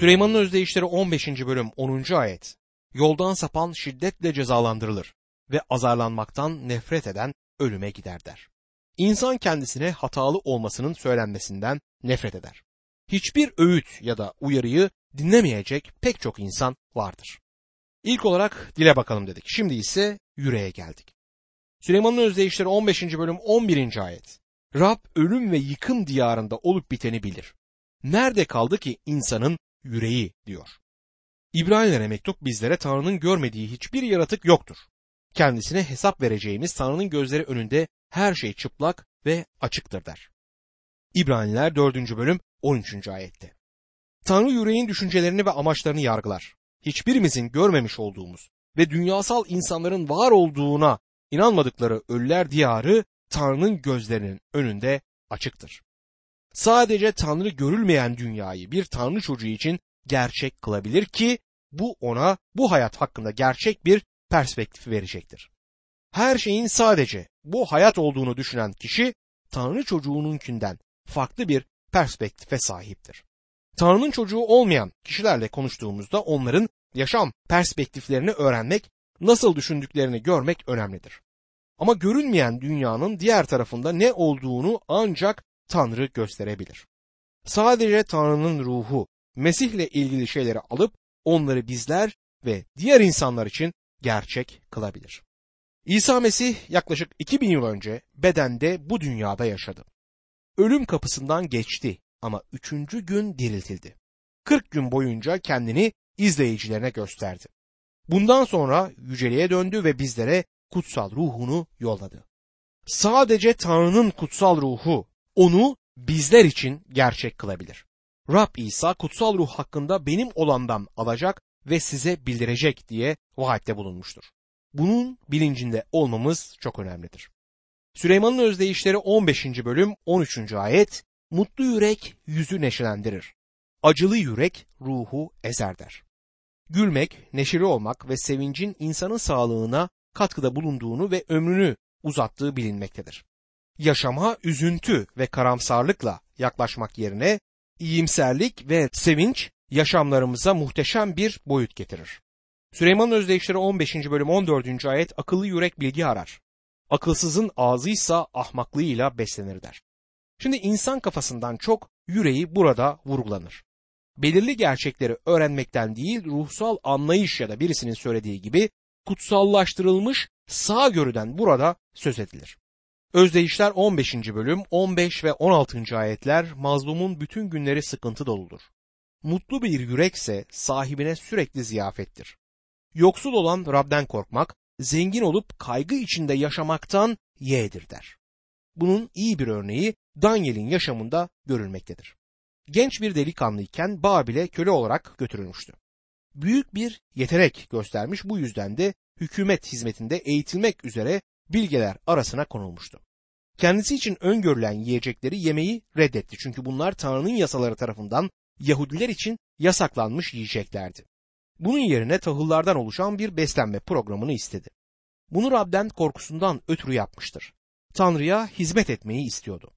Süleyman'ın özdeyişleri 15. bölüm 10. ayet. Yoldan sapan şiddetle cezalandırılır ve azarlanmaktan nefret eden ölüme gider der. İnsan kendisine hatalı olmasının söylenmesinden nefret eder. Hiçbir öğüt ya da uyarıyı dinlemeyecek pek çok insan vardır. İlk olarak dile bakalım dedik. Şimdi ise yüreğe geldik. Süleyman'ın özdeyişleri 15. bölüm 11. ayet. Rab ölüm ve yıkım diyarında olup biteni bilir. Nerede kaldı ki insanın yüreği diyor. İbraniler'e mektup bizlere Tanrı'nın görmediği hiçbir yaratık yoktur. Kendisine hesap vereceğimiz Tanrı'nın gözleri önünde her şey çıplak ve açıktır der. İbraniler 4. bölüm 13. ayette. Tanrı yüreğin düşüncelerini ve amaçlarını yargılar. Hiçbirimizin görmemiş olduğumuz ve dünyasal insanların var olduğuna inanmadıkları ölüler diyarı Tanrı'nın gözlerinin önünde açıktır. Sadece Tanrı görülmeyen dünyayı bir Tanrı çocuğu için gerçek kılabilir ki bu ona bu hayat hakkında gerçek bir perspektif verecektir. Her şeyin sadece bu hayat olduğunu düşünen kişi Tanrı çocuğununkinden farklı bir perspektife sahiptir. Tanrı'nın çocuğu olmayan kişilerle konuştuğumuzda onların yaşam perspektiflerini öğrenmek, nasıl düşündüklerini görmek önemlidir. Ama görünmeyen dünyanın diğer tarafında ne olduğunu ancak Tanrı gösterebilir. Sadece Tanrı'nın ruhu Mesih'le ilgili şeyleri alıp onları bizler ve diğer insanlar için gerçek kılabilir. İsa Mesih yaklaşık 2000 yıl önce bedende bu dünyada yaşadı. Ölüm kapısından geçti ama üçüncü gün diriltildi. 40 gün boyunca kendini izleyicilerine gösterdi. Bundan sonra yüceliğe döndü ve bizlere kutsal ruhunu yolladı. Sadece Tanrı'nın kutsal ruhu onu bizler için gerçek kılabilir. Rab İsa kutsal ruh hakkında benim olandan alacak ve size bildirecek diye vaatte bulunmuştur. Bunun bilincinde olmamız çok önemlidir. Süleyman'ın özdeyişleri 15. bölüm 13. ayet Mutlu yürek yüzü neşelendirir. Acılı yürek ruhu ezer der. Gülmek, neşeli olmak ve sevincin insanın sağlığına katkıda bulunduğunu ve ömrünü uzattığı bilinmektedir. Yaşama üzüntü ve karamsarlıkla yaklaşmak yerine iyimserlik ve sevinç yaşamlarımıza muhteşem bir boyut getirir. Süleyman'ın özdeyişleri 15. bölüm 14. ayet akıllı yürek bilgi arar. Akılsızın ağzıysa ahmaklığıyla beslenir der. Şimdi insan kafasından çok yüreği burada vurgulanır. Belirli gerçekleri öğrenmekten değil ruhsal anlayış ya da birisinin söylediği gibi kutsallaştırılmış sağ görüden burada söz edilir. Özdeyişler 15. bölüm 15 ve 16. ayetler mazlumun bütün günleri sıkıntı doludur. Mutlu bir yürekse sahibine sürekli ziyafettir. Yoksul olan Rab'den korkmak, zengin olup kaygı içinde yaşamaktan yeğdir der. Bunun iyi bir örneği Daniel'in yaşamında görülmektedir. Genç bir delikanlıyken Babil'e köle olarak götürülmüştü. Büyük bir yetenek göstermiş bu yüzden de hükümet hizmetinde eğitilmek üzere bilgeler arasına konulmuştu. Kendisi için öngörülen yiyecekleri yemeyi reddetti çünkü bunlar Tanrı'nın yasaları tarafından Yahudiler için yasaklanmış yiyeceklerdi. Bunun yerine tahıllardan oluşan bir beslenme programını istedi. Bunu Rab'den korkusundan ötürü yapmıştır. Tanrı'ya hizmet etmeyi istiyordu.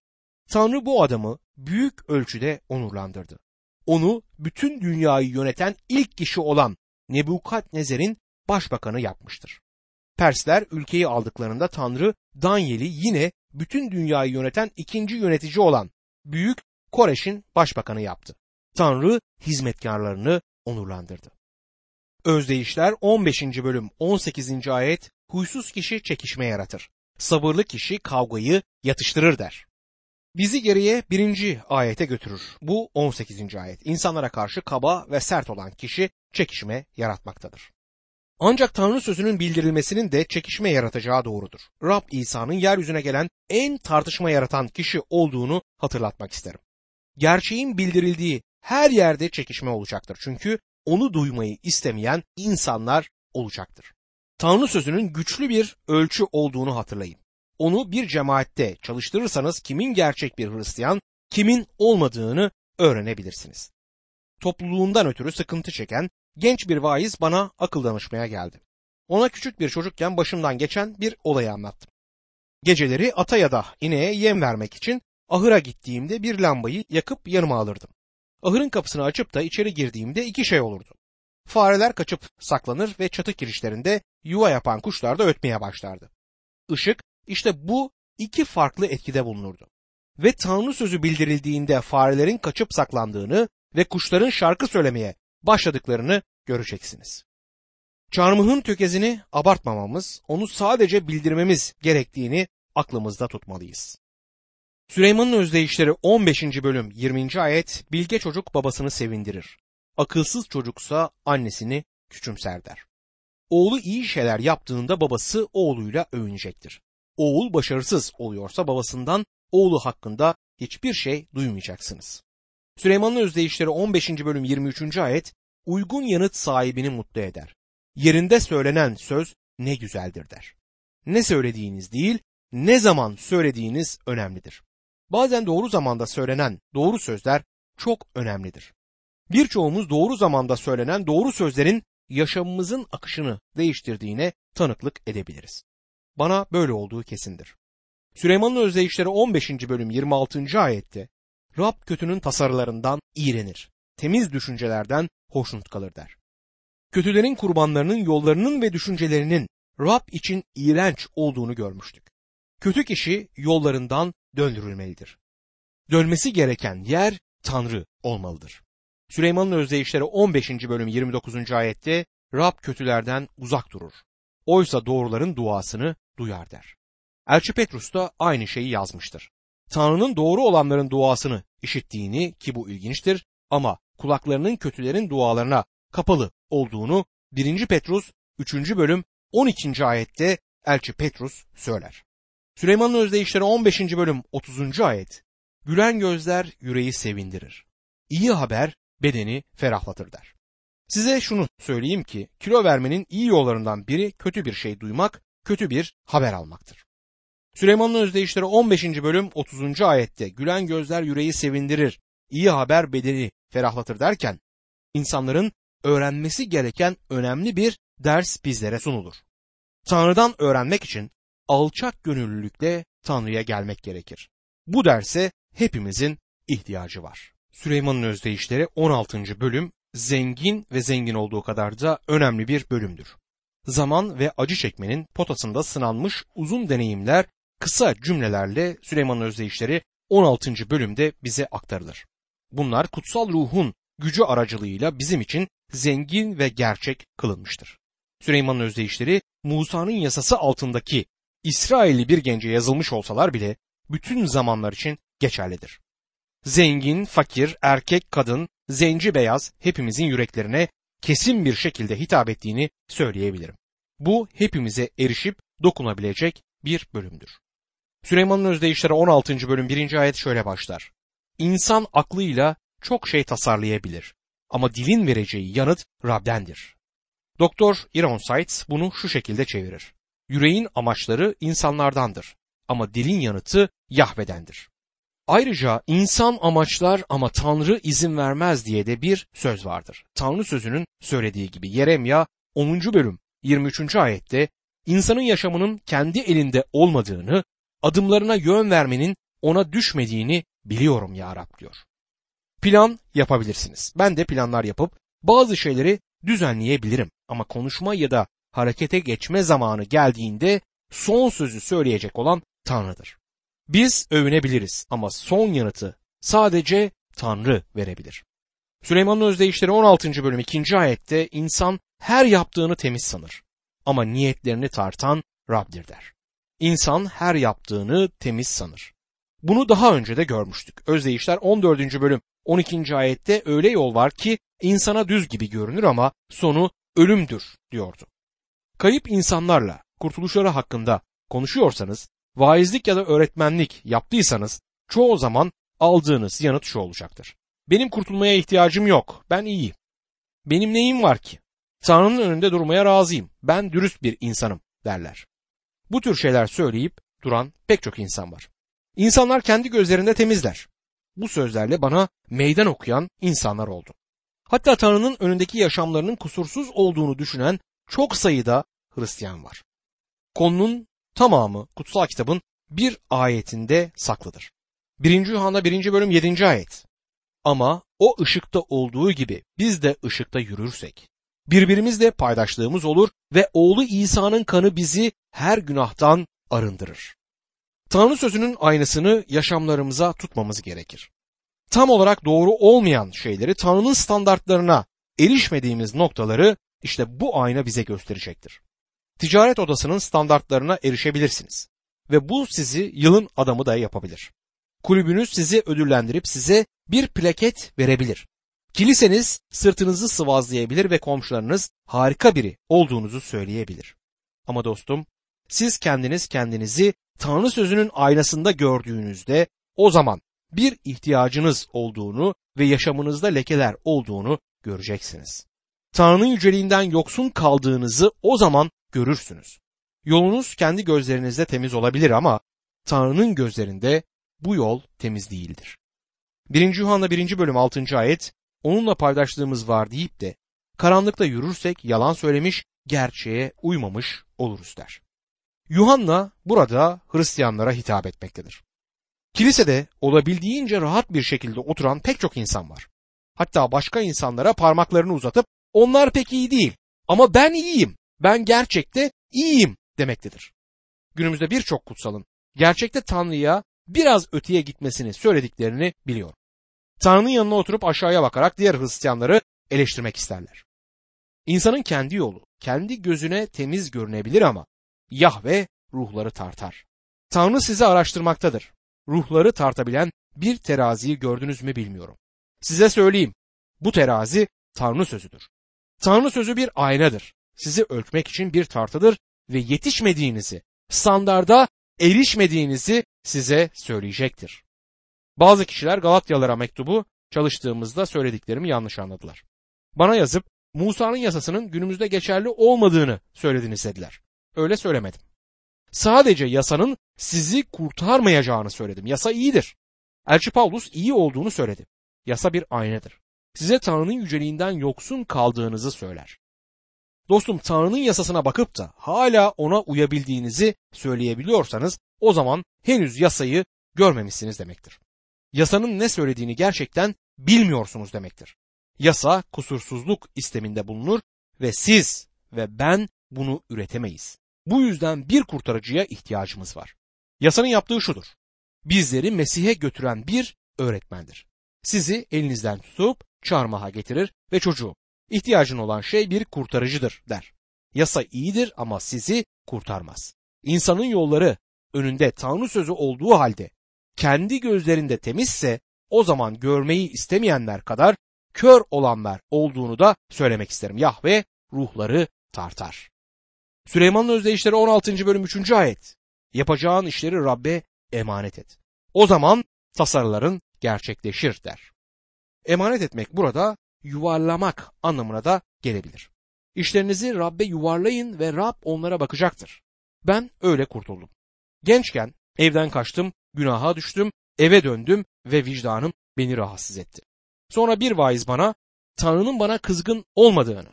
Tanrı bu adamı büyük ölçüde onurlandırdı. Onu bütün dünyayı yöneten ilk kişi olan Nebukadnezer'in başbakanı yapmıştır. Persler ülkeyi aldıklarında Tanrı Daniel'i yine bütün dünyayı yöneten ikinci yönetici olan Büyük Koreş'in başbakanı yaptı. Tanrı hizmetkarlarını onurlandırdı. Özdeyişler 15. bölüm 18. ayet huysuz kişi çekişme yaratır. Sabırlı kişi kavgayı yatıştırır der. Bizi geriye birinci ayete götürür. Bu 18. ayet. İnsanlara karşı kaba ve sert olan kişi çekişme yaratmaktadır. Ancak Tanrı sözünün bildirilmesinin de çekişme yaratacağı doğrudur. Rab İsa'nın yeryüzüne gelen en tartışma yaratan kişi olduğunu hatırlatmak isterim. Gerçeğin bildirildiği her yerde çekişme olacaktır. Çünkü onu duymayı istemeyen insanlar olacaktır. Tanrı sözünün güçlü bir ölçü olduğunu hatırlayın. Onu bir cemaatte çalıştırırsanız kimin gerçek bir Hristiyan, kimin olmadığını öğrenebilirsiniz. Topluluğundan ötürü sıkıntı çeken genç bir vaiz bana akıl danışmaya geldi. Ona küçük bir çocukken başımdan geçen bir olayı anlattım. Geceleri ata ya da ineğe yem vermek için ahıra gittiğimde bir lambayı yakıp yanıma alırdım. Ahırın kapısını açıp da içeri girdiğimde iki şey olurdu. Fareler kaçıp saklanır ve çatı girişlerinde yuva yapan kuşlar da ötmeye başlardı. Işık işte bu iki farklı etkide bulunurdu. Ve Tanrı sözü bildirildiğinde farelerin kaçıp saklandığını ve kuşların şarkı söylemeye başladıklarını göreceksiniz. Çarmıhın tökezini abartmamamız, onu sadece bildirmemiz gerektiğini aklımızda tutmalıyız. Süleyman'ın özdeyişleri 15. bölüm 20. ayet bilge çocuk babasını sevindirir. Akılsız çocuksa annesini küçümser der. Oğlu iyi şeyler yaptığında babası oğluyla övünecektir. Oğul başarısız oluyorsa babasından oğlu hakkında hiçbir şey duymayacaksınız. Süleyman'ın özdeyişleri 15. bölüm 23. ayet uygun yanıt sahibini mutlu eder. Yerinde söylenen söz ne güzeldir der. Ne söylediğiniz değil, ne zaman söylediğiniz önemlidir. Bazen doğru zamanda söylenen doğru sözler çok önemlidir. Birçoğumuz doğru zamanda söylenen doğru sözlerin yaşamımızın akışını değiştirdiğine tanıklık edebiliriz. Bana böyle olduğu kesindir. Süleyman'ın özdeyişleri 15. bölüm 26. ayette Rab kötünün tasarılarından iğrenir, temiz düşüncelerden hoşnut kalır der. Kötülerin kurbanlarının yollarının ve düşüncelerinin Rab için iğrenç olduğunu görmüştük. Kötü kişi yollarından döndürülmelidir. Dönmesi gereken yer Tanrı olmalıdır. Süleyman'ın özdeyişleri 15. bölüm 29. ayette Rab kötülerden uzak durur. Oysa doğruların duasını duyar der. Elçi Petrus da aynı şeyi yazmıştır. Tanrı'nın doğru olanların duasını işittiğini ki bu ilginçtir ama kulaklarının kötülerin dualarına kapalı olduğunu 1. Petrus 3. bölüm 12. ayette Elçi Petrus söyler. Süleyman'ın özdeyişleri 15. bölüm 30. ayet Gülen gözler yüreği sevindirir. İyi haber bedeni ferahlatır der. Size şunu söyleyeyim ki kilo vermenin iyi yollarından biri kötü bir şey duymak, kötü bir haber almaktır. Süleyman'ın özdeyişleri 15. bölüm 30. ayette gülen gözler yüreği sevindirir, iyi haber bedeni ferahlatır derken insanların öğrenmesi gereken önemli bir ders bizlere sunulur. Tanrı'dan öğrenmek için alçak gönüllülükle Tanrı'ya gelmek gerekir. Bu derse hepimizin ihtiyacı var. Süleyman'ın özdeyişleri 16. bölüm zengin ve zengin olduğu kadar da önemli bir bölümdür. Zaman ve acı çekmenin potasında sınanmış uzun deneyimler kısa cümlelerle Süleyman'ın özdeyişleri 16. bölümde bize aktarılır. Bunlar kutsal ruhun gücü aracılığıyla bizim için zengin ve gerçek kılınmıştır. Süleyman'ın özdeyişleri Musa'nın yasası altındaki İsrailli bir gence yazılmış olsalar bile bütün zamanlar için geçerlidir. Zengin, fakir, erkek, kadın, zenci, beyaz hepimizin yüreklerine kesin bir şekilde hitap ettiğini söyleyebilirim. Bu hepimize erişip dokunabilecek bir bölümdür. Süleyman'ın özdeyişleri 16. bölüm 1. ayet şöyle başlar. İnsan aklıyla çok şey tasarlayabilir ama dilin vereceği yanıt Rab'dendir. Doktor Ironside bunu şu şekilde çevirir. Yüreğin amaçları insanlardandır ama dilin yanıtı Yahve'dendir. Ayrıca insan amaçlar ama Tanrı izin vermez diye de bir söz vardır. Tanrı sözünün söylediği gibi Yeremya 10. bölüm 23. ayette insanın yaşamının kendi elinde olmadığını, adımlarına yön vermenin ona düşmediğini biliyorum ya Rab diyor. Plan yapabilirsiniz. Ben de planlar yapıp bazı şeyleri düzenleyebilirim ama konuşma ya da harekete geçme zamanı geldiğinde son sözü söyleyecek olan Tanrı'dır. Biz övünebiliriz ama son yanıtı sadece Tanrı verebilir. Süleyman'ın özdeyişleri 16. bölüm 2. ayette insan her yaptığını temiz sanır ama niyetlerini tartan Rab'dir der. İnsan her yaptığını temiz sanır. Bunu daha önce de görmüştük. Özdeyişler 14. bölüm 12. ayette öyle yol var ki insana düz gibi görünür ama sonu ölümdür diyordu. Kayıp insanlarla kurtuluşları hakkında konuşuyorsanız, vaizlik ya da öğretmenlik yaptıysanız çoğu zaman aldığınız yanıt şu olacaktır. Benim kurtulmaya ihtiyacım yok. Ben iyiyim. Benim neyim var ki? Tanrı'nın önünde durmaya razıyım. Ben dürüst bir insanım derler. Bu tür şeyler söyleyip duran pek çok insan var. İnsanlar kendi gözlerinde temizler. Bu sözlerle bana meydan okuyan insanlar oldu. Hatta Tanrı'nın önündeki yaşamlarının kusursuz olduğunu düşünen çok sayıda Hristiyan var. Konunun tamamı kutsal kitabın bir ayetinde saklıdır. 1. Yuhanna 1. bölüm 7. ayet. Ama o ışıkta olduğu gibi biz de ışıkta yürürsek, birbirimizle paydaşlığımız olur ve oğlu İsa'nın kanı bizi her günahtan arındırır. Tanrı sözünün aynısını yaşamlarımıza tutmamız gerekir. Tam olarak doğru olmayan şeyleri Tanrı'nın standartlarına erişmediğimiz noktaları işte bu ayna bize gösterecektir. Ticaret odasının standartlarına erişebilirsiniz ve bu sizi yılın adamı da yapabilir. Kulübünüz sizi ödüllendirip size bir plaket verebilir. Kiliseniz sırtınızı sıvazlayabilir ve komşularınız harika biri olduğunuzu söyleyebilir. Ama dostum, siz kendiniz kendinizi Tanrı sözünün aynasında gördüğünüzde o zaman bir ihtiyacınız olduğunu ve yaşamınızda lekeler olduğunu göreceksiniz. Tanrı'nın yüceliğinden yoksun kaldığınızı o zaman görürsünüz. Yolunuz kendi gözlerinizde temiz olabilir ama Tanrı'nın gözlerinde bu yol temiz değildir. 1. Yuhanna 1. bölüm 6. ayet onunla paydaşlığımız var deyip de karanlıkta yürürsek yalan söylemiş, gerçeğe uymamış oluruz der. Yuhanna burada Hristiyanlara hitap etmektedir. Kilisede olabildiğince rahat bir şekilde oturan pek çok insan var. Hatta başka insanlara parmaklarını uzatıp onlar pek iyi değil ama ben iyiyim, ben gerçekte iyiyim demektedir. Günümüzde birçok kutsalın gerçekte Tanrı'ya biraz öteye gitmesini söylediklerini biliyorum. Tanrı'nın yanına oturup aşağıya bakarak diğer Hristiyanları eleştirmek isterler. İnsanın kendi yolu, kendi gözüne temiz görünebilir ama Yahve ruhları tartar. Tanrı sizi araştırmaktadır. Ruhları tartabilen bir teraziyi gördünüz mü bilmiyorum. Size söyleyeyim. Bu terazi Tanrı sözüdür. Tanrı sözü bir aynadır. Sizi ölçmek için bir tartıdır ve yetişmediğinizi, standarda erişmediğinizi size söyleyecektir. Bazı kişiler Galatyalara mektubu çalıştığımızda söylediklerimi yanlış anladılar. Bana yazıp Musa'nın yasasının günümüzde geçerli olmadığını söylediniz dediler. Öyle söylemedim. Sadece yasanın sizi kurtarmayacağını söyledim. Yasa iyidir. Elçi Paulus iyi olduğunu söyledi. Yasa bir aynadır. Size Tanrı'nın yüceliğinden yoksun kaldığınızı söyler. Dostum Tanrı'nın yasasına bakıp da hala ona uyabildiğinizi söyleyebiliyorsanız o zaman henüz yasayı görmemişsiniz demektir. Yasanın ne söylediğini gerçekten bilmiyorsunuz demektir. Yasa kusursuzluk isteminde bulunur ve siz ve ben bunu üretemeyiz. Bu yüzden bir kurtarıcıya ihtiyacımız var. Yasanın yaptığı şudur. Bizleri Mesih'e götüren bir öğretmendir. Sizi elinizden tutup çarmıha getirir ve çocuğum ihtiyacın olan şey bir kurtarıcıdır der. Yasa iyidir ama sizi kurtarmaz. İnsanın yolları önünde Tanrı sözü olduğu halde kendi gözlerinde temizse o zaman görmeyi istemeyenler kadar kör olanlar olduğunu da söylemek isterim. Yahve ruhları tartar. Süleyman'ın özdeyişleri 16. bölüm 3. ayet. Yapacağın işleri Rabbe emanet et. O zaman tasarıların gerçekleşir der. Emanet etmek burada yuvarlamak anlamına da gelebilir. İşlerinizi Rabbe yuvarlayın ve Rab onlara bakacaktır. Ben öyle kurtuldum. Gençken evden kaçtım, günaha düştüm, eve döndüm ve vicdanım beni rahatsız etti. Sonra bir vaiz bana Tanrı'nın bana kızgın olmadığını,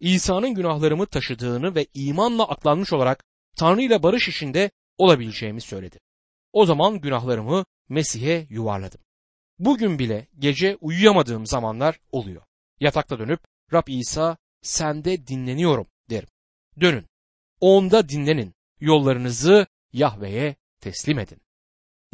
İsa'nın günahlarımı taşıdığını ve imanla aklanmış olarak Tanrı ile barış işinde olabileceğimi söyledi. O zaman günahlarımı Mesih'e yuvarladım. Bugün bile gece uyuyamadığım zamanlar oluyor. Yatakta dönüp Rab İsa sende dinleniyorum derim. Dönün. Onda dinlenin. Yollarınızı Yahve'ye teslim edin.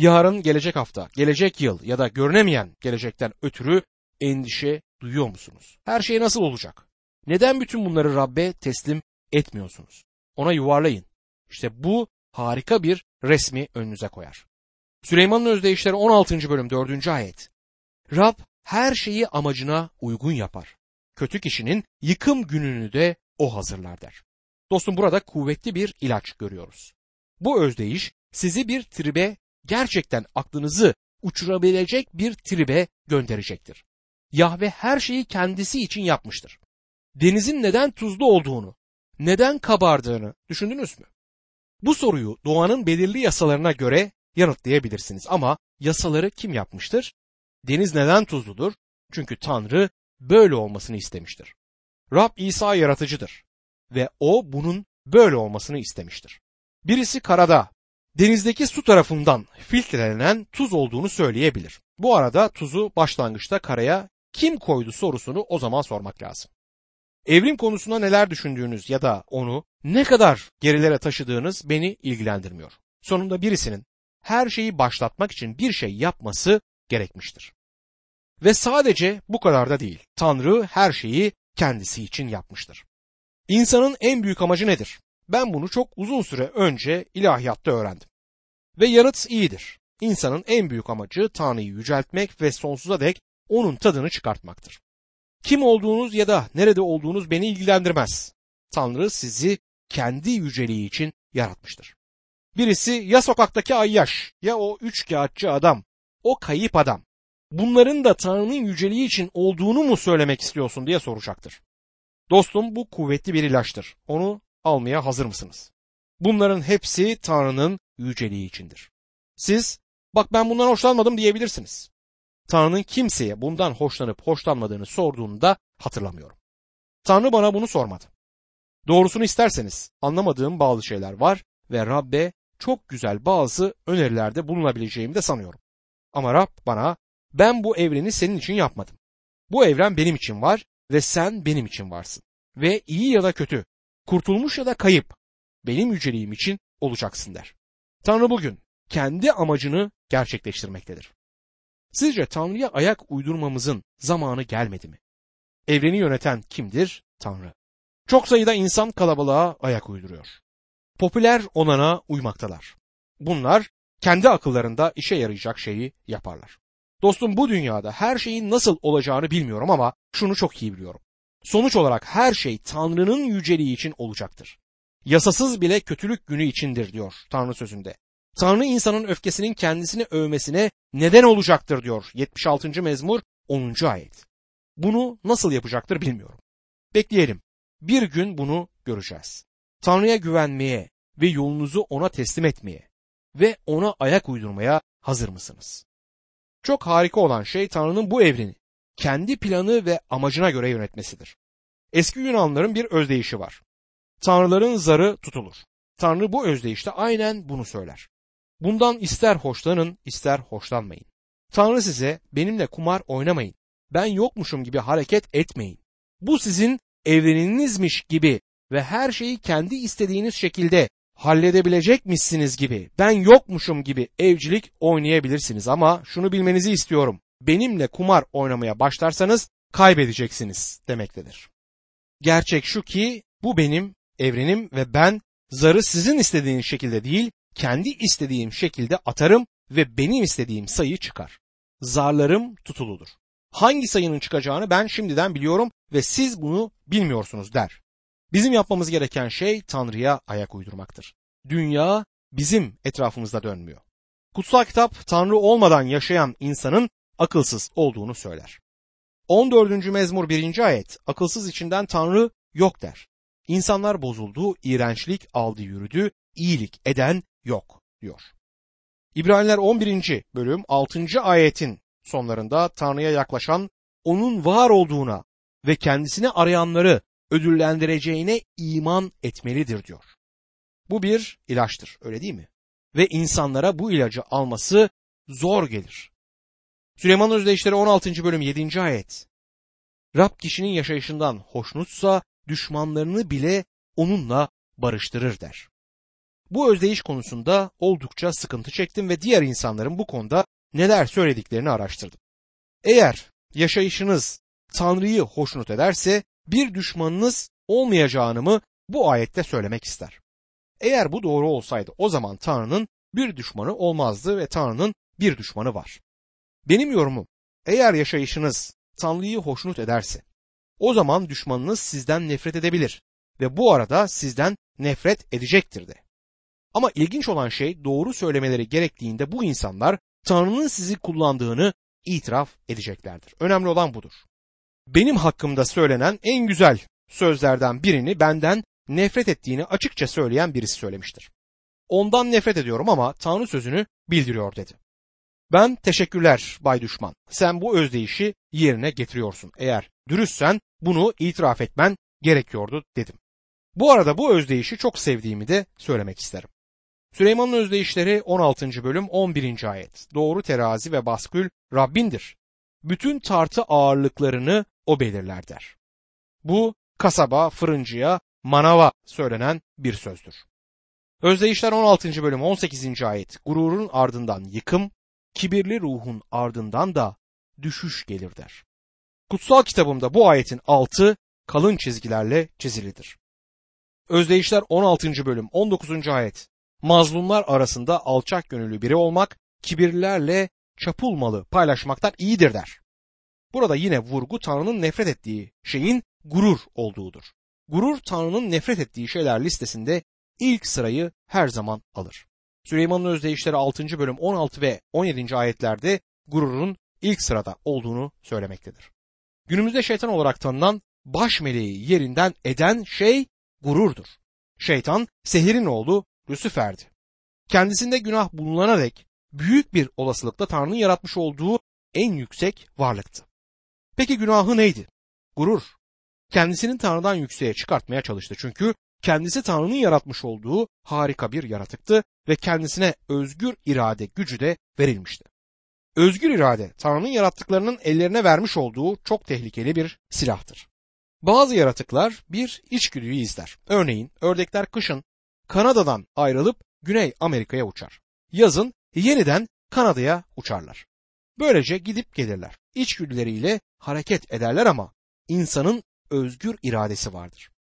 Yarın, gelecek hafta, gelecek yıl ya da görünemeyen gelecekten ötürü endişe duyuyor musunuz? Her şey nasıl olacak? Neden bütün bunları Rabbe teslim etmiyorsunuz? Ona yuvarlayın. İşte bu harika bir resmi önünüze koyar. Süleyman'ın özdeyişleri 16. bölüm 4. ayet. Rab her şeyi amacına uygun yapar. Kötü kişinin yıkım gününü de o hazırlar der. Dostum burada kuvvetli bir ilaç görüyoruz. Bu özdeyiş sizi bir tribe gerçekten aklınızı uçurabilecek bir tribe gönderecektir. Yahve her şeyi kendisi için yapmıştır. Denizin neden tuzlu olduğunu, neden kabardığını düşündünüz mü? Bu soruyu doğanın belirli yasalarına göre yanıtlayabilirsiniz ama yasaları kim yapmıştır? Deniz neden tuzludur? Çünkü Tanrı böyle olmasını istemiştir. Rab İsa yaratıcıdır ve o bunun böyle olmasını istemiştir. Birisi karada, denizdeki su tarafından filtrelenen tuz olduğunu söyleyebilir. Bu arada tuzu başlangıçta karaya kim koydu sorusunu o zaman sormak lazım. Evrim konusunda neler düşündüğünüz ya da onu ne kadar gerilere taşıdığınız beni ilgilendirmiyor. Sonunda birisinin her şeyi başlatmak için bir şey yapması gerekmiştir. Ve sadece bu kadar da değil. Tanrı her şeyi kendisi için yapmıştır. İnsanın en büyük amacı nedir? Ben bunu çok uzun süre önce ilahiyatta öğrendim. Ve yanıt iyidir. İnsanın en büyük amacı Tanrı'yı yüceltmek ve sonsuza dek onun tadını çıkartmaktır. Kim olduğunuz ya da nerede olduğunuz beni ilgilendirmez. Tanrı sizi kendi yüceliği için yaratmıştır. Birisi ya sokaktaki ayyaş ya o üç kağıtçı adam, o kayıp adam. Bunların da Tanrı'nın yüceliği için olduğunu mu söylemek istiyorsun diye soracaktır. Dostum bu kuvvetli bir ilaçtır. Onu almaya hazır mısınız? Bunların hepsi Tanrı'nın yüceliği içindir. Siz bak ben bundan hoşlanmadım diyebilirsiniz. Tanrı'nın kimseye bundan hoşlanıp hoşlanmadığını sorduğunu da hatırlamıyorum. Tanrı bana bunu sormadı. Doğrusunu isterseniz anlamadığım bazı şeyler var ve Rabbe çok güzel bazı önerilerde bulunabileceğimi de sanıyorum. Ama Rab bana ben bu evreni senin için yapmadım. Bu evren benim için var ve sen benim için varsın. Ve iyi ya da kötü, kurtulmuş ya da kayıp benim yüceliğim için olacaksın der. Tanrı bugün kendi amacını gerçekleştirmektedir. Sizce Tanrı'ya ayak uydurmamızın zamanı gelmedi mi? Evreni yöneten kimdir? Tanrı. Çok sayıda insan kalabalığa ayak uyduruyor. Popüler olana uymaktalar. Bunlar kendi akıllarında işe yarayacak şeyi yaparlar. Dostum bu dünyada her şeyin nasıl olacağını bilmiyorum ama şunu çok iyi biliyorum. Sonuç olarak her şey Tanrı'nın yüceliği için olacaktır. Yasasız bile kötülük günü içindir diyor Tanrı sözünde. Tanrı insanın öfkesinin kendisini övmesine neden olacaktır diyor 76. mezmur 10. ayet. Bunu nasıl yapacaktır bilmiyorum. Bekleyelim. Bir gün bunu göreceğiz. Tanrı'ya güvenmeye ve yolunuzu ona teslim etmeye ve ona ayak uydurmaya hazır mısınız? Çok harika olan şey Tanrı'nın bu evreni kendi planı ve amacına göre yönetmesidir. Eski Yunanların bir özdeyişi var. Tanrıların zarı tutulur. Tanrı bu özdeyişte aynen bunu söyler. Bundan ister hoşlanın ister hoşlanmayın. Tanrı size benimle kumar oynamayın. Ben yokmuşum gibi hareket etmeyin. Bu sizin evreninizmiş gibi ve her şeyi kendi istediğiniz şekilde halledebilecekmişsiniz gibi, ben yokmuşum gibi evcilik oynayabilirsiniz ama şunu bilmenizi istiyorum. Benimle kumar oynamaya başlarsanız kaybedeceksiniz demektedir. Gerçek şu ki bu benim evrenim ve ben zarı sizin istediğiniz şekilde değil, kendi istediğim şekilde atarım ve benim istediğim sayı çıkar. Zarlarım tutuludur. Hangi sayının çıkacağını ben şimdiden biliyorum ve siz bunu bilmiyorsunuz der. Bizim yapmamız gereken şey Tanrı'ya ayak uydurmaktır. Dünya bizim etrafımızda dönmüyor. Kutsal kitap Tanrı olmadan yaşayan insanın akılsız olduğunu söyler. 14. mezmur 1. ayet akılsız içinden Tanrı yok der. İnsanlar bozuldu, iğrençlik aldı yürüdü, iyilik eden yok diyor. İbraniler 11. bölüm 6. ayetin sonlarında Tanrı'ya yaklaşan onun var olduğuna ve kendisini arayanları ödüllendireceğine iman etmelidir diyor. Bu bir ilaçtır öyle değil mi? Ve insanlara bu ilacı alması zor gelir. Süleyman Özdeyişleri 16. bölüm 7. ayet. Rab kişinin yaşayışından hoşnutsa düşmanlarını bile onunla barıştırır der. Bu özdeyiş konusunda oldukça sıkıntı çektim ve diğer insanların bu konuda neler söylediklerini araştırdım. Eğer yaşayışınız Tanrı'yı hoşnut ederse bir düşmanınız olmayacağını mı bu ayette söylemek ister. Eğer bu doğru olsaydı o zaman Tanrı'nın bir düşmanı olmazdı ve Tanrı'nın bir düşmanı var. Benim yorumum eğer yaşayışınız Tanrı'yı hoşnut ederse o zaman düşmanınız sizden nefret edebilir ve bu arada sizden nefret edecektir de. Ama ilginç olan şey doğru söylemeleri gerektiğinde bu insanlar Tanrı'nın sizi kullandığını itiraf edeceklerdir. Önemli olan budur. Benim hakkımda söylenen en güzel sözlerden birini benden nefret ettiğini açıkça söyleyen birisi söylemiştir. Ondan nefret ediyorum ama Tanrı sözünü bildiriyor dedi. Ben teşekkürler Bay Düşman. Sen bu özdeyişi yerine getiriyorsun. Eğer dürüstsen bunu itiraf etmen gerekiyordu dedim. Bu arada bu özdeyişi çok sevdiğimi de söylemek isterim. Süleyman'ın özdeyişleri 16. bölüm 11. ayet. Doğru terazi ve baskül Rabbindir. Bütün tartı ağırlıklarını o belirler der. Bu kasaba, fırıncıya, manava söylenen bir sözdür. Özdeyişler 16. bölüm 18. ayet. Gururun ardından yıkım, kibirli ruhun ardından da düşüş gelir der. Kutsal kitabımda bu ayetin altı kalın çizgilerle çizilidir. Özdeyişler 16. bölüm 19. ayet. Mazlumlar arasında alçak gönüllü biri olmak, kibirlilerle çapulmalı paylaşmaktan iyidir der. Burada yine vurgu Tanrı'nın nefret ettiği şeyin gurur olduğudur. Gurur Tanrı'nın nefret ettiği şeyler listesinde ilk sırayı her zaman alır. Süleyman'ın özdeyişleri 6. bölüm 16 ve 17. ayetlerde gururun ilk sırada olduğunu söylemektedir. Günümüzde şeytan olarak tanınan baş meleği yerinden eden şey gururdur. Şeytan sehirin oğlu Lucifer'di. Kendisinde günah bulunana dek büyük bir olasılıkla Tanrı'nın yaratmış olduğu en yüksek varlıktı. Peki günahı neydi? Gurur. Kendisini Tanrı'dan yükseğe çıkartmaya çalıştı çünkü kendisi Tanrı'nın yaratmış olduğu harika bir yaratıktı ve kendisine özgür irade gücü de verilmişti. Özgür irade Tanrı'nın yarattıklarının ellerine vermiş olduğu çok tehlikeli bir silahtır. Bazı yaratıklar bir içgüdüyü izler. Örneğin ördekler kışın Kanada'dan ayrılıp Güney Amerika'ya uçar. Yazın yeniden Kanada'ya uçarlar. Böylece gidip gelirler. İçgüdüleriyle hareket ederler ama insanın özgür iradesi vardır.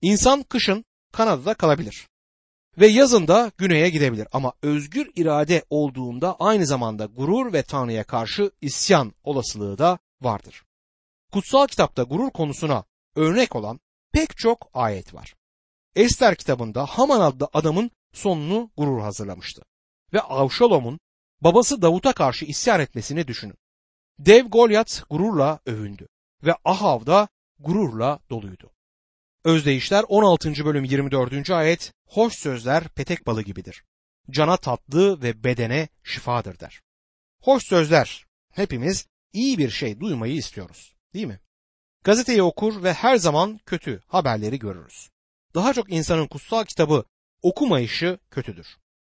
İnsan kışın Kanada'da kalabilir ve yazında güneye gidebilir ama özgür irade olduğunda aynı zamanda gurur ve Tanrı'ya karşı isyan olasılığı da vardır. Kutsal kitapta gurur konusuna örnek olan pek çok ayet var. Ester kitabında Haman adlı adamın sonunu gurur hazırlamıştı. Ve Avşalom'un babası Davut'a karşı isyan etmesini düşünün. Dev Golyat gururla övündü ve Ahav da gururla doluydu. Özdeyişler 16. bölüm 24. ayet hoş sözler petek balı gibidir. Cana tatlı ve bedene şifadır der. Hoş sözler hepimiz iyi bir şey duymayı istiyoruz değil mi? Gazeteyi okur ve her zaman kötü haberleri görürüz. Daha çok insanın kutsal kitabı okumayışı kötüdür.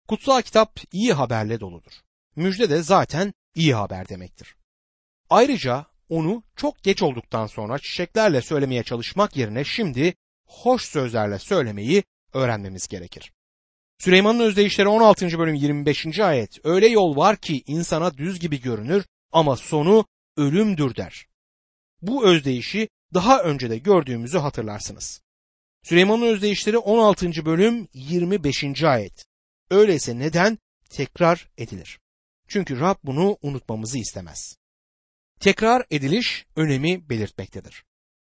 Kutsal kitap iyi haberle doludur. Müjde de zaten iyi haber demektir. Ayrıca onu çok geç olduktan sonra çiçeklerle söylemeye çalışmak yerine şimdi hoş sözlerle söylemeyi öğrenmemiz gerekir. Süleyman'ın özdeyişleri 16. bölüm 25. ayet öyle yol var ki insana düz gibi görünür ama sonu ölümdür der. Bu özdeyişi daha önce de gördüğümüzü hatırlarsınız. Süleyman'ın özdeyişleri 16. bölüm 25. ayet. Öyleyse neden tekrar edilir? Çünkü Rab bunu unutmamızı istemez. Tekrar ediliş önemi belirtmektedir.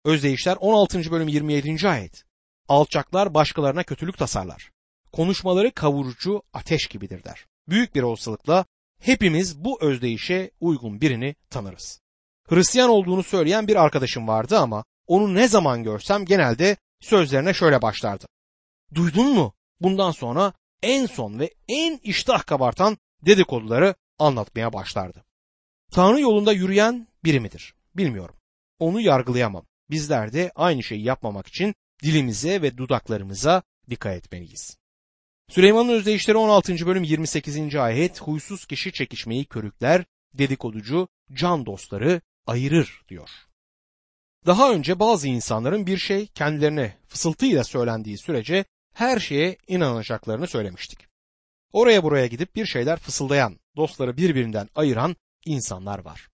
Özdeyişler 16. bölüm 27. ayet. Alçaklar başkalarına kötülük tasarlar. Konuşmaları kavurucu ateş gibidir der. Büyük bir olasılıkla hepimiz bu özdeyişe uygun birini tanırız. Hristiyan olduğunu söyleyen bir arkadaşım vardı ama onu ne zaman görsem genelde sözlerine şöyle başlardı. Duydun mu? Bundan sonra en son ve en iştah kabartan dedikoduları anlatmaya başlardı. Tanrı yolunda yürüyen biri midir? Bilmiyorum. Onu yargılayamam. Bizler de aynı şeyi yapmamak için dilimize ve dudaklarımıza dikkat etmeliyiz. Süleyman'ın özdeyişleri 16. bölüm 28. ayet huysuz kişi çekişmeyi körükler, dedikoducu can dostları ayırır diyor. Daha önce bazı insanların bir şey kendilerine fısıltıyla söylendiği sürece her şeye inanacaklarını söylemiştik. Oraya buraya gidip bir şeyler fısıldayan, dostları birbirinden ayıran insanlar var.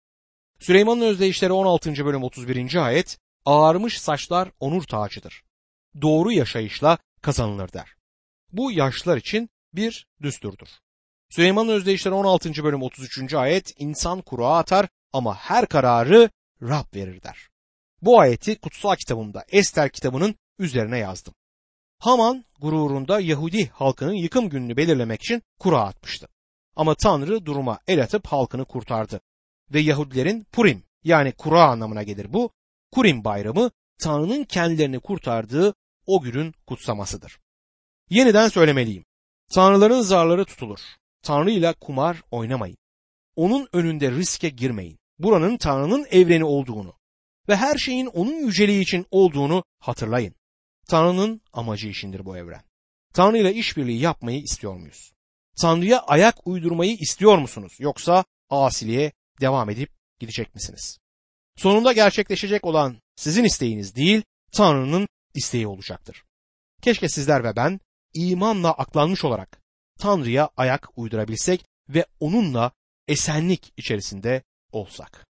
Süleyman'ın özdeyişleri 16. bölüm 31. ayet ağarmış saçlar onur tacıdır. Doğru yaşayışla kazanılır der. Bu yaşlılar için bir düsturdur. Süleyman'ın özdeyişleri 16. bölüm 33. ayet insan kura atar ama her kararı Rab verir der. Bu ayeti kutsal kitabımda Ester kitabının üzerine yazdım. Haman gururunda Yahudi halkının yıkım gününü belirlemek için kura atmıştı. Ama Tanrı duruma el atıp halkını kurtardı. Ve Yahudilerin Purim yani kura anlamına gelir bu. Kurim bayramı Tanrı'nın kendilerini kurtardığı o günün kutsamasıdır. Yeniden söylemeliyim. Tanrıların zarları tutulur. Tanrı ile kumar oynamayın. Onun önünde riske girmeyin. Buranın Tanrı'nın evreni olduğunu ve her şeyin onun yüceliği için olduğunu hatırlayın. Tanrı'nın amacı işindir bu evren. Tanrı ile işbirliği yapmayı istiyor muyuz? Tanrı'ya ayak uydurmayı istiyor musunuz? Yoksa asiliğe devam edip gidecek misiniz? Sonunda gerçekleşecek olan sizin isteğiniz değil, Tanrı'nın isteği olacaktır. Keşke sizler ve ben imanla aklanmış olarak Tanrı'ya ayak uydurabilsek ve onunla esenlik içerisinde olsak.